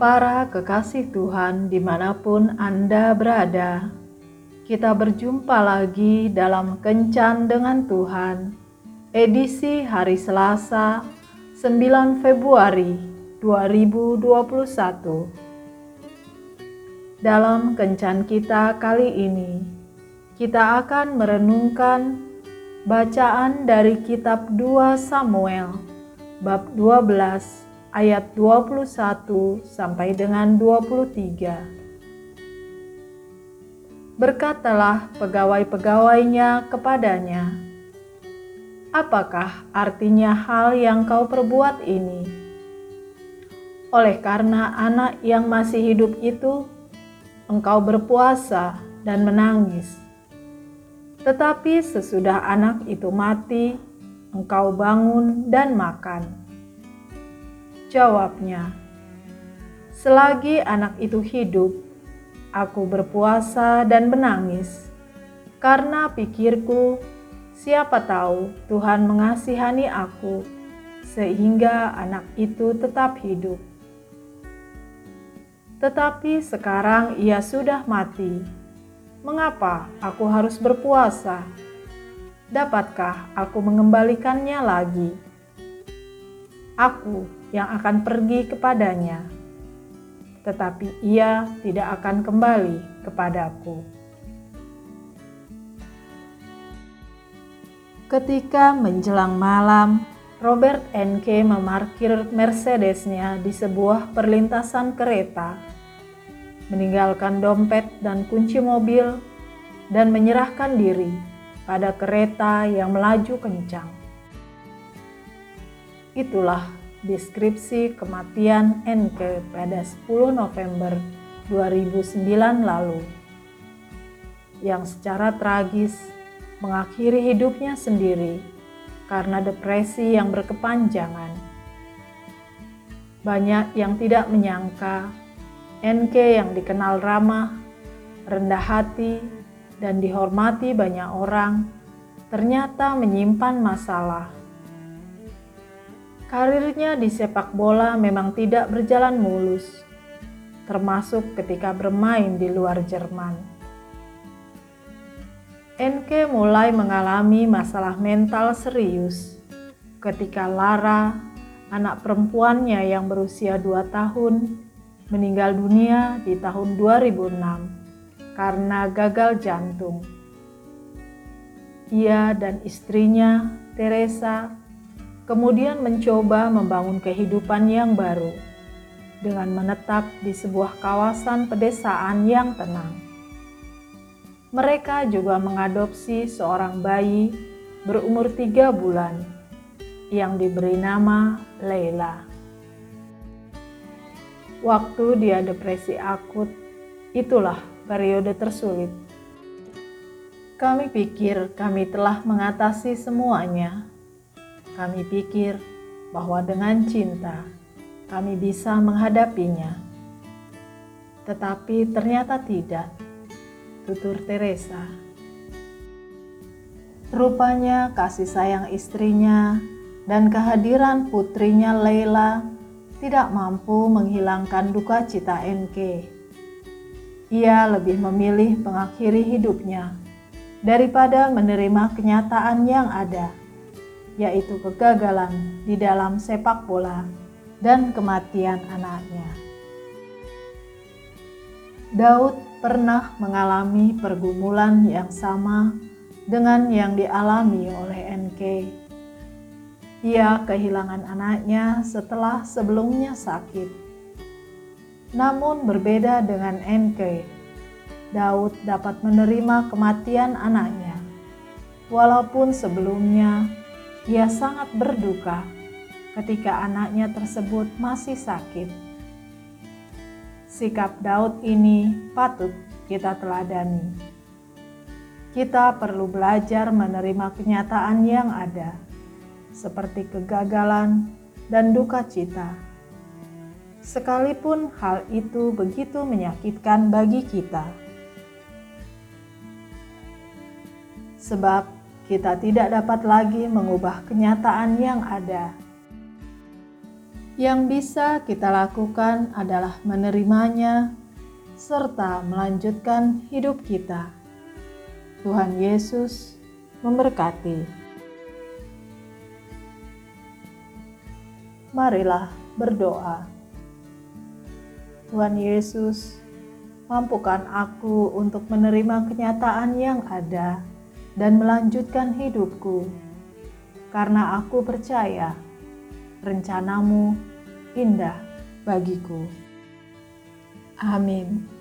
Para kekasih Tuhan di mana pun Anda berada, kita berjumpa lagi dalam Kencan dengan Tuhan, edisi hari Selasa 9 Februari 2021. Dalam Kencan kita kali ini, kita akan merenungkan bacaan dari kitab 2 Samuel bab 12 ayat 21 sampai dengan 23. Berkatalah pegawai-pegawainya kepadanya, Apakah artinya hal yang kau perbuat ini? Oleh karena anak yang masih hidup itu, engkau berpuasa dan menangis. Tetapi sesudah anak itu mati, engkau bangun dan makan Jawabnya, selagi anak itu hidup, aku berpuasa dan menangis, karena pikirku, siapa tahu Tuhan mengasihani aku, sehingga anak itu tetap hidup. Tetapi sekarang ia sudah mati. Mengapa aku harus berpuasa? Dapatkah aku mengembalikannya lagi? Aku yang akan pergi kepadanya, tetapi ia tidak akan kembali kepadaku. Ketika menjelang malam, Robert N.K. memarkir Mercedesnya di sebuah perlintasan kereta, meninggalkan dompet dan kunci mobil, dan menyerahkan diri pada kereta yang melaju kencang. Itulah deskripsi kematian NK pada 10 November 2009 lalu yang secara tragis mengakhiri hidupnya sendiri karena depresi yang berkepanjangan. Banyak yang tidak menyangka NK yang dikenal ramah, rendah hati, dan dihormati banyak orang ternyata menyimpan masalah Karirnya di sepak bola memang tidak berjalan mulus, termasuk ketika bermain di luar Jerman. Enke mulai mengalami masalah mental serius ketika Lara, anak perempuannya yang berusia 2 tahun, meninggal dunia di tahun 2006 karena gagal jantung. Ia dan istrinya, Teresa, kemudian mencoba membangun kehidupan yang baru dengan menetap di sebuah kawasan pedesaan yang tenang. Mereka juga mengadopsi seorang bayi berumur tiga bulan yang diberi nama Leila. Waktu dia depresi akut, itulah periode tersulit. Kami pikir kami telah mengatasi semuanya, kami pikir bahwa dengan cinta kami bisa menghadapinya. Tetapi ternyata tidak, tutur Teresa. Rupanya kasih sayang istrinya dan kehadiran putrinya Leila tidak mampu menghilangkan duka cita NK. Ia lebih memilih mengakhiri hidupnya daripada menerima kenyataan yang ada yaitu kegagalan di dalam sepak bola dan kematian anaknya. Daud pernah mengalami pergumulan yang sama dengan yang dialami oleh NK. Ia kehilangan anaknya setelah sebelumnya sakit. Namun berbeda dengan NK, Daud dapat menerima kematian anaknya, walaupun sebelumnya ia sangat berduka ketika anaknya tersebut masih sakit. Sikap Daud ini patut kita teladani. Kita perlu belajar menerima kenyataan yang ada, seperti kegagalan dan duka cita. Sekalipun hal itu begitu menyakitkan bagi kita, sebab kita tidak dapat lagi mengubah kenyataan yang ada. Yang bisa kita lakukan adalah menerimanya serta melanjutkan hidup kita. Tuhan Yesus memberkati. Marilah berdoa. Tuhan Yesus, mampukan aku untuk menerima kenyataan yang ada dan melanjutkan hidupku, karena aku percaya rencanamu indah bagiku. Amin.